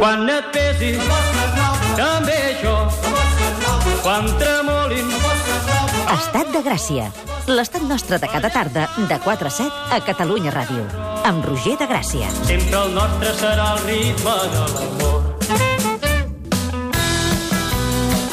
Quan et pesi, també jo. Quan tremolin, Estat de Gràcia. L'estat nostre de cada tarda, de 4 a 7, a Catalunya Ràdio. Amb Roger de Gràcia. sempre el nostre serà el ritme de l'amor.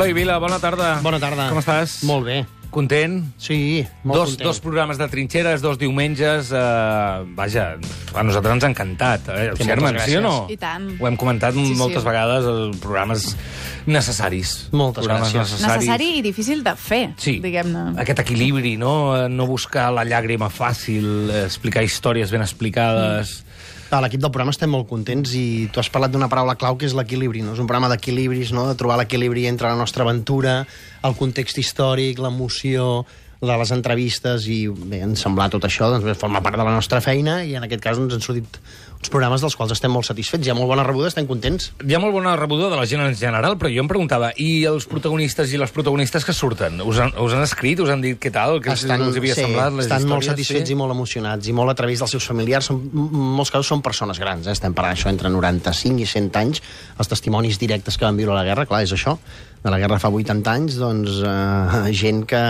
Eloi Vila, bona tarda. Bona tarda. Com estàs? Molt bé. Content? Sí, molt dos, content. dos programes de trinxeres, dos diumenges. Eh, vaja, a nosaltres ens ha encantat. Eh? Sí, moltes sí o no? I tant. Ho hem comentat Sí, sí. moltes vegades, els programes necessaris. Moltes programes gràcies. Necessaris. Necessari i difícil de fer, Sí, diguem-ne. aquest equilibri, no? No buscar la llàgrima fàcil, eh, explicar històries ben explicades... A l'equip del programa estem molt contents i tu has parlat d'una paraula clau que és l'equilibri, no? És un programa d'equilibris, no? De trobar l'equilibri entre la nostra aventura, el context històric, l'emoció, de les entrevistes i bé, ens semblar tot això doncs, forma part de la nostra feina i en aquest cas doncs, han sortit uns programes dels quals estem molt satisfets. Hi ha molt bona rebuda, estem contents. Hi ha molt bona rebuda de la gent en general, però jo em preguntava, i els protagonistes i les protagonistes que surten? Us han, us han escrit, us han dit què tal, què estan, us havia sí, semblat les estan molt satisfets sí? i molt emocionats i molt a través dels seus familiars. Són, en molts casos són persones grans, eh? estem parlant això entre 95 i 100 anys. Els testimonis directes que van viure la guerra, clar, és això. De la guerra fa 80 anys, doncs, eh, gent que,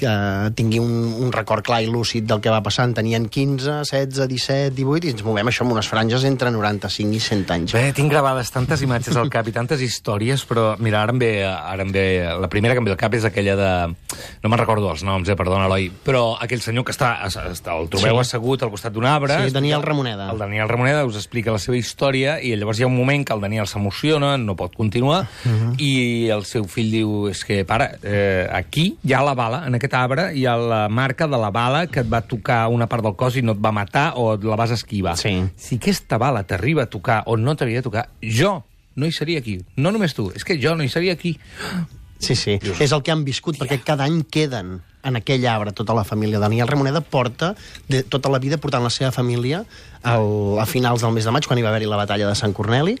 que tingui un, un record clar i lúcid del que va passar. En tenien 15, 16, 17, 18, i ens movem això amb unes franges entre 95 i 100 anys. Bé, tinc gravades tantes imatges al cap i tantes històries, però mira, ara em ve, ara em ve... La primera que em ve al cap és aquella de... No me'n recordo els noms, eh, perdona, Eloi, però aquell senyor que està, està el trobeu Sí. assegut al costat d'un arbre... Sí, Daniel Ramoneda. El Daniel Ramoneda us explica la seva història i llavors hi ha un moment que el Daniel s'emociona, no pot continuar, Mhm. i el seu fill diu, és que, pare, eh, aquí hi ha la bala, en aquest arbre hi ha la marca de la bala que et va tocar una part del cos i no et va matar o et la vas esquivar. Sí. Si aquesta bala t'arriba a tocar o no t'havia de tocar, jo no hi seria aquí. No només tu, és que jo no hi seria aquí. Sí, sí, és el que han viscut, perquè cada any queden en aquell arbre tota la família. Daniel Ramoneda porta de, tota la vida portant la seva família al, a finals del mes de maig, quan hi va haver-hi la batalla de Sant Corneli,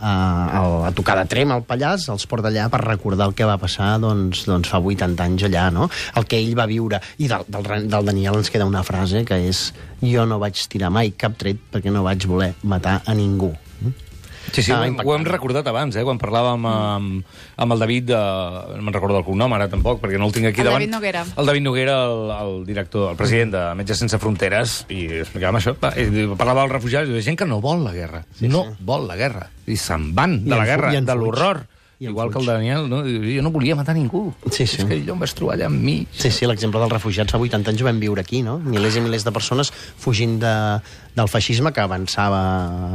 a, a tocar de trem al Pallars, els porta allà per recordar el que va passar doncs, doncs fa 80 anys allà, no? El que ell va viure. I del, del, del Daniel ens queda una frase que és jo no vaig tirar mai cap tret perquè no vaig voler matar a ningú. Sí, sí, Ah, ho, ho hem recordat abans, eh, quan parlàvem amb, amb el David, de, no me'n recordo el cognom ara tampoc, perquè no el tinc aquí El davant. David Noguera. El David Noguera, el, el director, el president de Metges Sense Fronteres, i explicàvem això, va, i parlava dels refugiats, i de gent que no vol la guerra, sí, no sí. vol la guerra, i se'n van I de la en fu- guerra, i de l'horror. I Igual que el. Daniel, no? Jo no volia matar ningú. Sí, sí. És que jo em vaig trobar allà amb mi. Sí, sí, l'exemple dels refugiats fa 80 anys ho vam viure aquí, no? Milers i milers de persones fugint de, del feixisme que avançava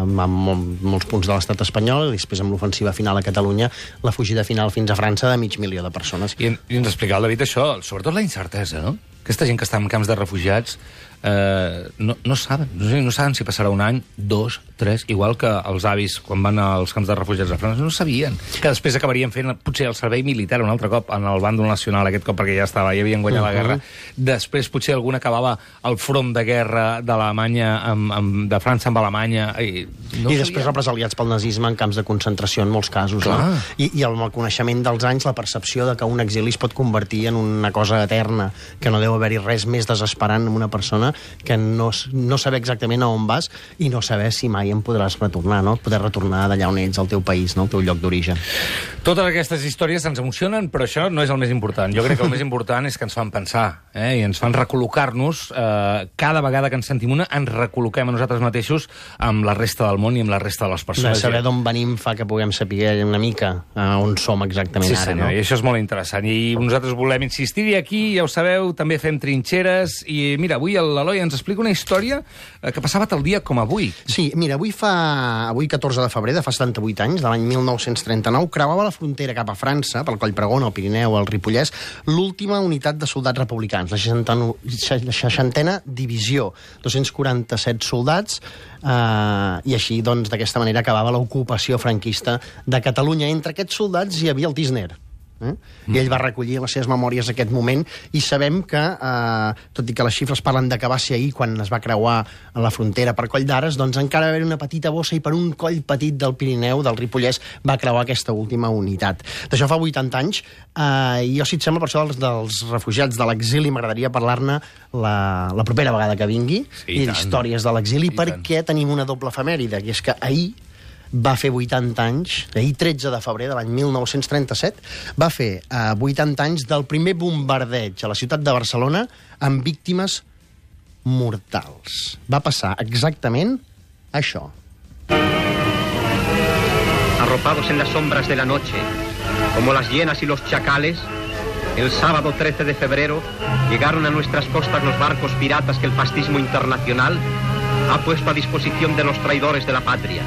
en, en mol- molts punts de l'estat espanyol i després amb l'ofensiva final a Catalunya la fugida final fins a França de mig milió de persones. I, I ens explicava el David això, sobretot la incertesa, no? Aquesta gent que està en camps de refugiats eh, no, no saben, no, no saben si passarà un any, dos, tres, igual que els avis quan van als camps de refugiats a França, no sabien que després acabarien fent potser el servei militar un altre cop en el bàndol nacional, aquest cop perquè ja estava, ja havien guanyat la guerra. Després potser algun acabava al front de guerra d'Alemanya, amb, amb, de França amb Alemanya. I, no I després represaliats pel nazisme en camps de concentració en molts casos. Clar. No? I, I amb el coneixement dels anys, la percepció de que un exili es pot convertir en una cosa eterna, que no deu haver-hi res més desesperant en una persona que no, no saber exactament a on vas i no saber si mai en podràs retornar, no? Poder retornar d'allà on ets, al teu país, no? al teu lloc d'origen. Totes aquestes històries ens emocionen, però això no és el més important. Jo crec que el més important és que ens fan pensar eh? i ens fan recol·locar-nos. Eh, cada vegada que ens sentim una, ens recol·loquem a nosaltres mateixos amb la resta del món i amb la resta de les De persones. saber d'on venim fa que puguem saber una mica a on som exactament Sí, ara. senyor, no? i això és molt interessant. I nosaltres volem insistir-hi aquí, ja ho sabeu, també fem trinxeres. I mira, avui l'Eloi ens explica una història eh, que passava tal dia com avui. Sí, mira, avui fa... Avui, 14 de febrer, de fa 78 anys, de l'any 1939, creuava la frontera cap a França, pel Coll Pregona, el Pirineu, el Ripollès, l'última unitat de soldats republicans, la 60 60a divisió, 247 soldats, eh, i així, doncs, d'aquesta manera acabava l'ocupació franquista de Catalunya. Entre aquests soldats hi havia el Tisner, Eh? I ell va recollir les seves memòries aquest moment i sabem que, eh, tot i que les xifres parlen de que va ser ahir quan es va creuar a la frontera per Coll d'Ares, doncs encara va haver una petita bossa i per un coll petit del Pirineu, del Ripollès, va creuar aquesta última unitat. D'això fa 80 anys eh, i jo, si et sembla, per això dels, dels refugiats de l'exili m'agradaria parlar-ne la, la propera vegada que vingui Sí, i i tant. d'històries de l'exili I tant. perquè tenim una doble efemèride, que és que ahir va fer 80 anys, ahir 13 de febrer de l'any 1937, va fer eh, 80 anys del primer bombardeig a la ciutat de Barcelona amb víctimes mortals. Va passar exactament això. arropados en las sombras de la noche, como las hienas y los chacales, el sábado 13 de febrero llegaron a nuestras costas los barcos piratas que el fascismo internacional ha puesto a disposición de los traidores de la patria.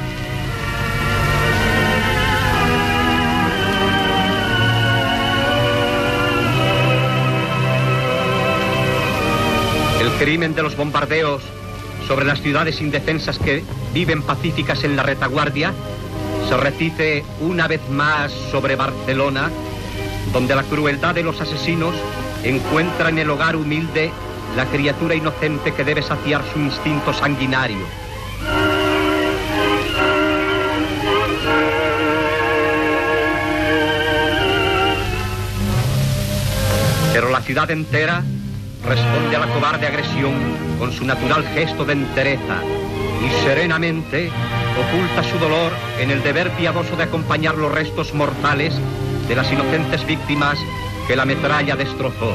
Crimen de los bombardeos sobre las ciudades indefensas que viven pacíficas en la retaguardia se repite una vez más sobre Barcelona, donde la crueldad de los asesinos encuentra en el hogar humilde la criatura inocente que debe saciar su instinto sanguinario. Pero la ciudad entera responde a la cobarde agresión con su natural gesto de entereza y serenamente oculta su dolor en el deber piadoso de acompañar los restos mortales de las inocentes víctimas que la metralla destrozó.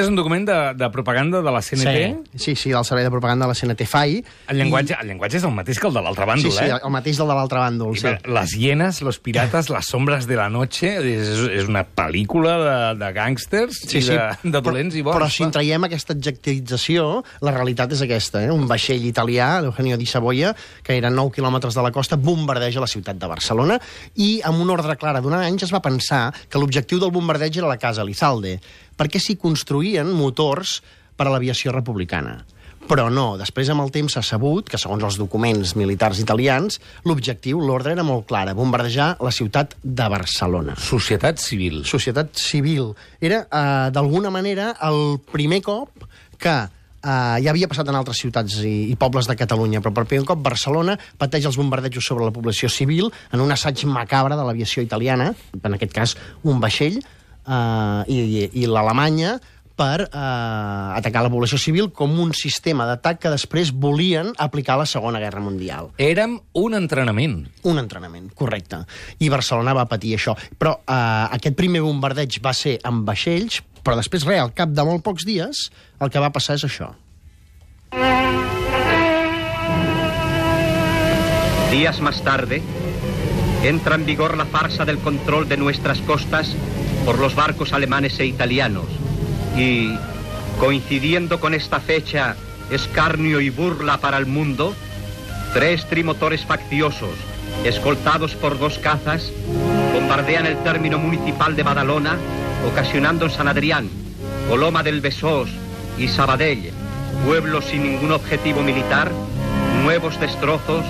Aquest és un document de, de propaganda de la CNT. Sí, sí, sí, del servei de propaganda de la CNT FAI. El llenguatge, el llenguatge és el mateix que el de l'altre I, bàndol, sí, sí, eh? el mateix del de l'altre bàndol. Sí. Les hienes, los pirates, les sombres de la noche... És, és una pel·lícula de, de gàngsters i de, de dolents i bons. Però si en traiem aquesta adjectivització, la realitat és aquesta. Eh? Un vaixell italià, l'Eugenio di Savoia, que era a 9 quilòmetres de la costa, bombardeja la ciutat de Barcelona i amb una ordre clara d'un any es va pensar que l'objectiu del bombardeig era la casa Elizalde, perquè s'hi construïen motors per a l'aviació republicana. Però no, després amb el temps s'ha sabut que, segons els documents militars italians, l'objectiu, l'ordre era molt clara, bombardejar la ciutat de Barcelona Societat civil. societat civil. Era, eh, d'alguna manera, el primer cop que eh, ja havia passat en altres ciutats i, i pobles de Catalunya, però per primer cop Barcelona pateix els bombardejos sobre la població civil en un assaig macabre de l'aviació italiana, en aquest cas un vaixell, eh, i, i, i l'Alemanya per eh, atacar la població civil com un sistema d'atac que després volien aplicar a la Segona Guerra Mundial. Érem un entrenament. Un entrenament, correcte. I Barcelona va patir això. Però eh, aquest primer bombardeig va ser amb vaixells, però després, res, al cap de molt pocs dies, el que va passar és això. Días más tarde, entra en vigor la farsa del control de nuestras costas por los barcos alemanes e italianos. Y, coincidiendo con esta fecha, escarnio y burla para el mundo, tres trimotores facciosos, escoltados por dos cazas, bombardean el término municipal de Badalona, ocasionando en San Adrián, Coloma del Besós y Sabadell, pueblos sin ningún objetivo militar, nuevos destrozos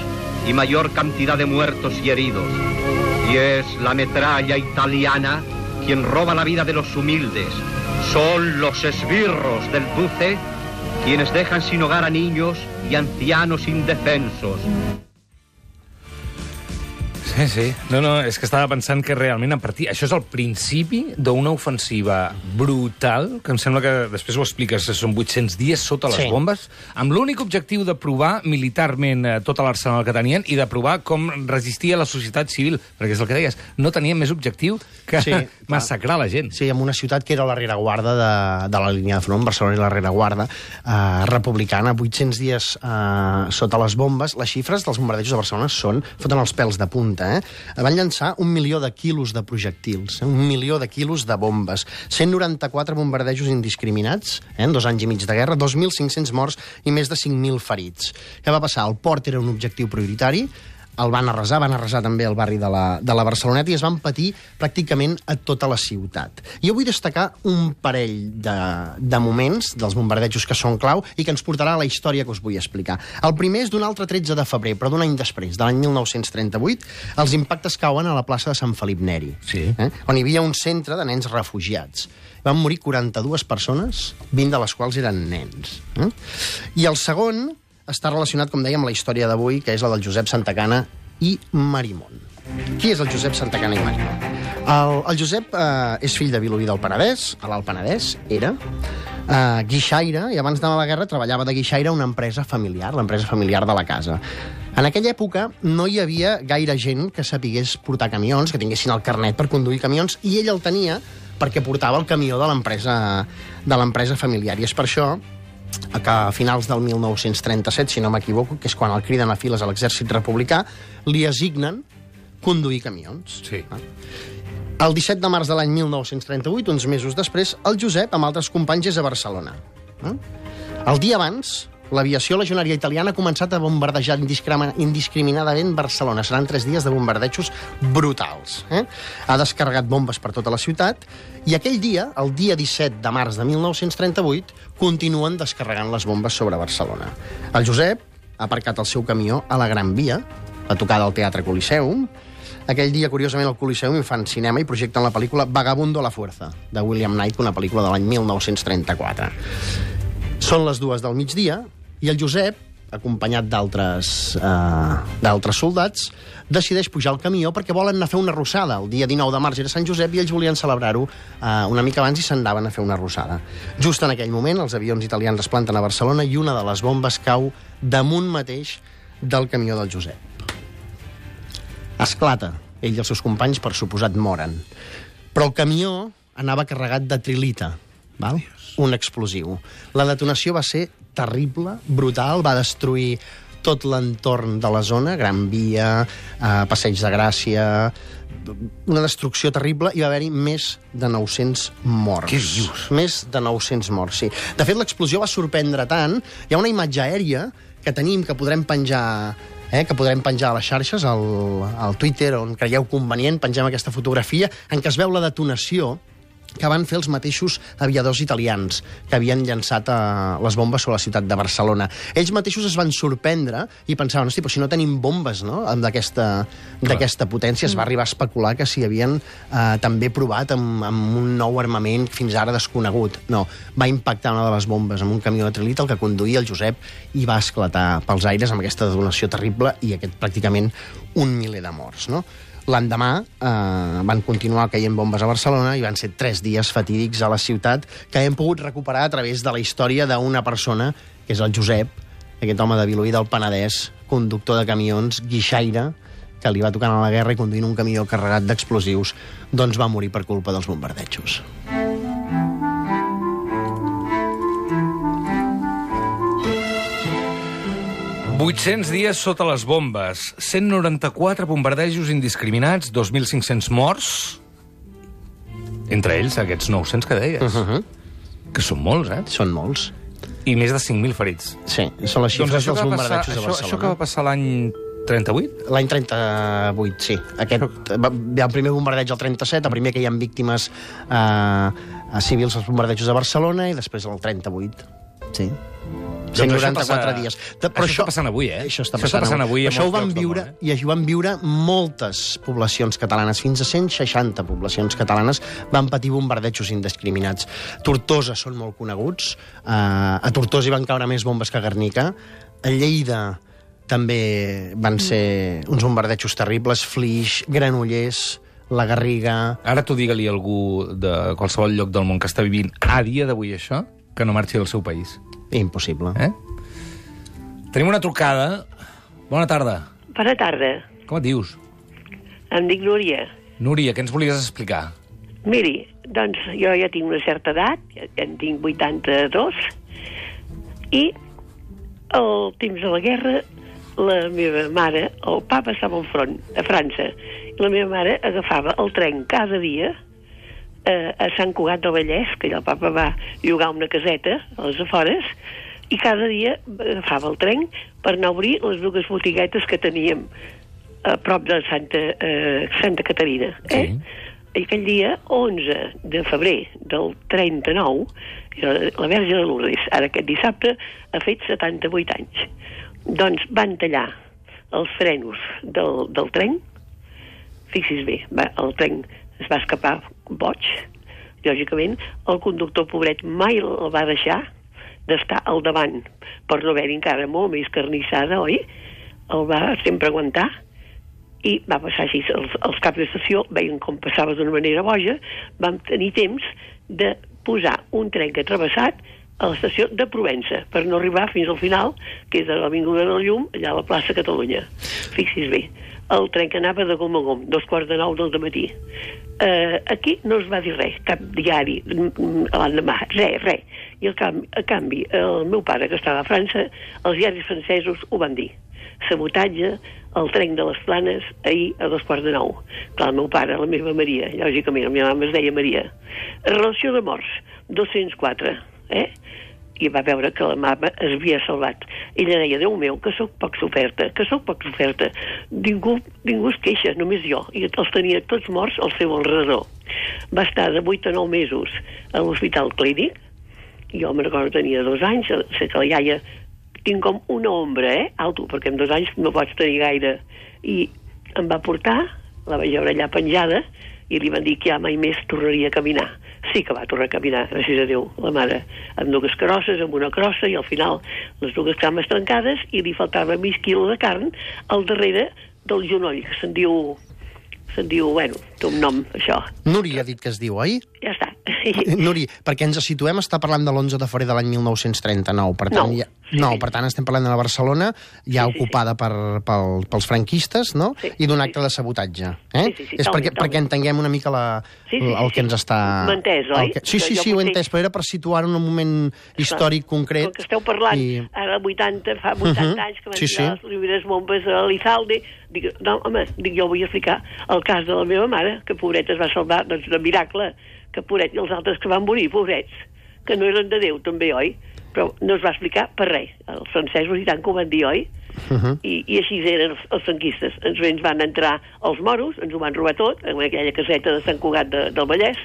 y mayor cantidad de muertos y heridos. Y es la metralla italiana quien roba la vida de los humildes. Son los esbirros del Duce quienes dejan sin hogar a niños y ancianos indefensos. Sí, sí. No, no, és que estava pensant que realment a partir... Això és el principi d'una ofensiva brutal, que em sembla que després ho expliques, que són 800 dies sota les Sí. bombes, amb l'únic objectiu de provar militarment eh, tot l'arsenal que tenien i de provar com resistia la societat civil, perquè és el que deies, no tenien més objectiu que Sí, sí, massacrar la gent. Sí, en una ciutat que era la rereguarda de, de la línia de front, Barcelona i la rereguarda eh, republicana, 800 dies eh, sota les bombes. Les xifres dels bombardejos de Barcelona són, foten els pèls de punta, eh? Van llançar un milió de quilos de projectils, eh? un milió de quilos de bombes, 194 bombardejos indiscriminats, eh? en dos anys i mig de guerra, 2.500 morts i més de 5.000 ferits. Què va passar? El port era un objectiu prioritari, el van arrasar, van arrasar també el barri de la, de la Barceloneta i es van patir pràcticament a tota la ciutat. Jo vull destacar un parell de, de moments dels bombardejos que són clau i que ens portarà a la història que us vull explicar. El primer és d'un altre 13 de febrer, però d'un any després, de l'any 1938, els impactes cauen a la plaça de Sant Felip Neri, Sí. eh? on hi havia un centre de nens refugiats. Van morir 42 persones, 20 de les quals eren nens. Eh? I el segon està relacionat, com dèiem, amb la història d'avui, que és la del Josep Santacana i Marimón. Qui és el Josep Santacana i Marimón? El, el Josep eh, és fill de Vilobí del Penedès, a l'Alt Penedès, era, eh, guixaire, i abans d'anar a la guerra treballava de guixaire una empresa familiar, l'empresa familiar de la casa. En aquella època no hi havia gaire gent que sapigués portar camions, que tinguessin el carnet per conduir camions, i ell el tenia perquè portava el camió de l'empresa de l'empresa familiar. I és per això que a finals del 1937, si no m'equivoco, que és quan el criden a files a l'exèrcit republicà, li assignen conduir camions. Sí. El 17 de març de l'any 1938, uns mesos després, el Josep, amb altres companys, és a Barcelona. Eh? El dia abans, l'aviació legionària italiana ha començat a bombardejar indiscriminadament Barcelona. Seran tres dies de bombardejos brutals. Eh? Ha descarregat bombes per tota la ciutat i aquell dia, el dia 17 de març de 1938, continuen descarregant les bombes sobre Barcelona. El Josep ha aparcat el seu camió a la Gran Via, a tocar del Teatre Coliseum, aquell dia, curiosament, al Coliseum hi fan cinema i projecten la pel·lícula Vagabundo a la Fuerza, de William Knight, una pel·lícula de l'any 1934. Són les dues del migdia i el Josep, acompanyat d'altres eh, d'altres soldats, decideix pujar al camió perquè volen anar a fer una arrossada. El dia 19 de març era Sant Josep i ells volien celebrar-ho eh, una mica abans i se'n anaven a fer una arrossada. Just en aquell moment, els avions italians es planten a Barcelona i una de les bombes cau damunt mateix del camió del Josep. Esclata. Ell i els seus companys, per suposat, moren. Però el camió anava carregat de trilita, val? un explosiu. La detonació va ser terrible, brutal, va destruir tot l'entorn de la zona, Gran Via, eh, Passeig de Gràcia, una destrucció terrible, i va haver-hi més de 900 morts. Què dius? Més de 900 morts, sí. De fet, l'explosió va sorprendre tant, hi ha una imatge aèria que tenim, que podrem penjar eh, que podrem penjar a les xarxes, al, al Twitter, on creieu convenient, pengem aquesta fotografia, en què es veu la detonació que van fer els mateixos aviadors italians que havien llançat eh, les bombes sobre la ciutat de Barcelona. Ells mateixos es van sorprendre i pensaven, hosti, però si no tenim bombes no? d'aquesta potència, es va arribar a especular que s'hi havien eh, també provat amb, amb un nou armament fins ara desconegut. No, va impactar una de les bombes amb un camió de trilita, el que conduïa el Josep, i va esclatar pels aires amb aquesta detonació terrible i aquest pràcticament un miler de morts, no? L'endemà eh, van continuar caient bombes a Barcelona i van ser tres dies fatídics a la ciutat que hem pogut recuperar a través de la història d'una persona, que és el Josep, aquest home de Vilobí del Penedès, conductor de camions, guixaire, que li va tocar a la guerra i conduint un camió carregat d'explosius, doncs va morir per culpa dels bombardejos. Mm. 800 dies sota les bombes, 194 bombardejos indiscriminats, 2.500 morts, entre ells aquests 900 que deies, uh -huh. que són molts, eh? Són molts. I més de 5.000 ferits. Sí, són les xifres Doncs dels va passar, bombardejos de Barcelona. això que va passar l'any 38? L'any 38, sí. Aquest, va, el primer bombardeig al 37, el primer que hi ha víctimes eh, a civils als bombardejos de Barcelona, i després el 38. Sí. Doncs això 194 passa- dies. De, això està passant avui, eh? Això està Això està passant, passant avui a Això ho van viure, món, i això ho van viure moltes poblacions catalanes. Fins a 160 poblacions catalanes van patir bombardejos indiscriminats. Tortosa són molt coneguts. Uh, a Tortosa hi van caure més bombes que a Guernica. A Lleida també van ser uns bombardejos terribles, Flix, Granollers, la Garriga... Ara tu digue-li a algú de qualsevol lloc del món que està vivint a dia d'avui això, que no marxi del seu país. Impossible. Eh? Tenim una trucada. Bona tarda. Bona tarda. Com et dius? Em dic Núria. Núria, què ens volies explicar? Miri, doncs jo ja tinc una certa edat, ja en tinc 82, i al temps de la guerra la meva mare, el papa estava al front, a França, i la meva mare agafava el tren cada dia eh, a Sant Cugat del Vallès, que allà el papa va llogar una caseta a les afores, i cada dia agafava el tren per anar a obrir les dues botiguetes que teníem a prop de Santa, eh, Santa Caterina. Eh? Sí. I aquell dia, 11 de febrer del 39, era la Verge de Lourdes, ara aquest dissabte, ha fet 78 anys. Doncs van tallar els frenos del, del tren, fixis bé, va, el tren es va escapar boig, lògicament, el conductor pobret mai el va deixar d'estar al davant, per no haver-hi encara molt més carnissada, oi? El va sempre aguantar, i va passar així. Els, els caps d'estació veien com passava d'una manera boja, vam tenir temps de posar un tren que travessat a l'estació de Provença, per no arribar fins al final, que és a l'Avinguda del Llum, allà a la plaça Catalunya. Fixis bé, el tren que anava de gom a gom, dos quarts de nou del matí. Uh, aquí no es va dir res, cap diari l'endemà, res, res. I al canvi, a canvi, el meu pare, que estava a França, els diaris francesos ho van dir sabotatge al tren de les planes ahir a dos quarts de nou. Clar, el meu pare, la meva Maria, lògicament, la meva mama es deia Maria. Relació de morts, 204, eh? I va veure que la mama es havia salvat. Ella deia, Déu meu, que sóc poc soferta, que sóc poc soferta. Ningú, ningú es queixa, només jo. I els tenia tots morts al seu alrededor. Va estar de 8 a 9 mesos a l'hospital clínic, jo me'n recordo tenia dos anys, sé que la iaia tinc com una ombra, eh, alto, perquè en dos anys no pots tenir gaire. I em va portar, la vaig veure allà penjada, i li van dir que ja mai més tornaria a caminar. Sí que va tornar a caminar, gràcies a Déu, la mare, amb dues crosses, amb una crossa, i al final les dues cames trencades, i li faltava mig quilo de carn al darrere del genoll, que se'n diu... Se'n diu, bueno, té un nom, això. Núria ha dit que es diu, oi? Ja està. Nuri, perquè ens situem, està parlant de l'11 de febrer de l'any 1939. Per tant, No, ja, sí, no, sí. per tant, estem parlant de la Barcelona, ja Sí, sí, ocupada per, pel, pels franquistes, no? Sí, I d'un sí. acte de sabotatge. Eh? Sí, sí, sí, És tal, perquè, tal. perquè entenguem una mica la, Sí, sí, el sí, que sí. ens està... M'ha entès, oi? el Que... Sí, sí, sí, ho he potser- entès, però era per situar en un moment històric concret. Com que esteu parlant, I... ara 80, fa 80 Mhm. anys que van Sí, sí. les primeres bombes a l'Izalde, dic, no, home, dic, jo vull explicar el cas de la meva mare, que pobreta es va salvar, doncs de miracle, que pobret, i els altres que van morir, pobrets, que no eren de Déu, també, oi? Però no es va explicar per res. Els francesos i tant que ho van dir, oi? Mhm. I, I així eren els, els franquistes. Ens, ens van entrar els moros, ens ho van robar tot, en aquella caseta de Sant Cugat de, del Vallès.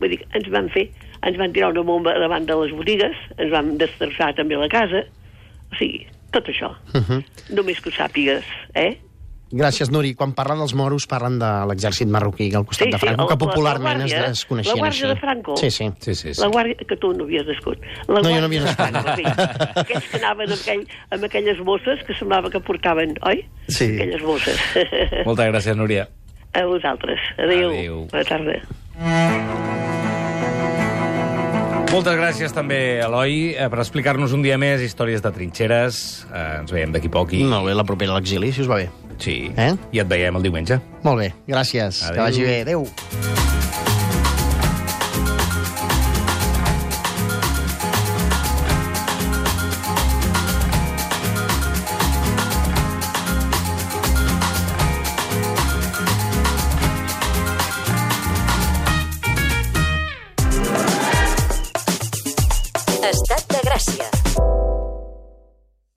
Vull dir, ens van fer, ens van tirar una bomba davant de les botigues, ens van destrossar també la casa. O sigui, tot això. Mhm. Només que ho sàpigues, eh? Gràcies, Nuri. Quan parlen dels moros, parlen de l'exèrcit marroquí al costat Sí, de sí, Franco, el- que la- popularment la es, guàrdia, es coneixien la així. guàrdia de Franco. Sí, sí. Sí, sí, sí. La guàrdia, que tu no havies nascut. La No, jo no havia nascut. Sí. Aquells que anaven amb, aquell, amb aquelles bosses que semblava que portaven, oi? Sí. Aquelles bosses. Moltes gràcies, Núria. A vosaltres. Adéu. Adéu. Bona tarda. Moltes gràcies també, Eloi, eh, per explicar-nos un dia més històries de trinxeres. Eh, ens veiem d'aquí poc i... Molt bé, la propera a l'exili, si us va bé. Sí. Eh? I et veiem el diumenge. Molt bé, gràcies. Adéu. Que vagi bé. Adéu.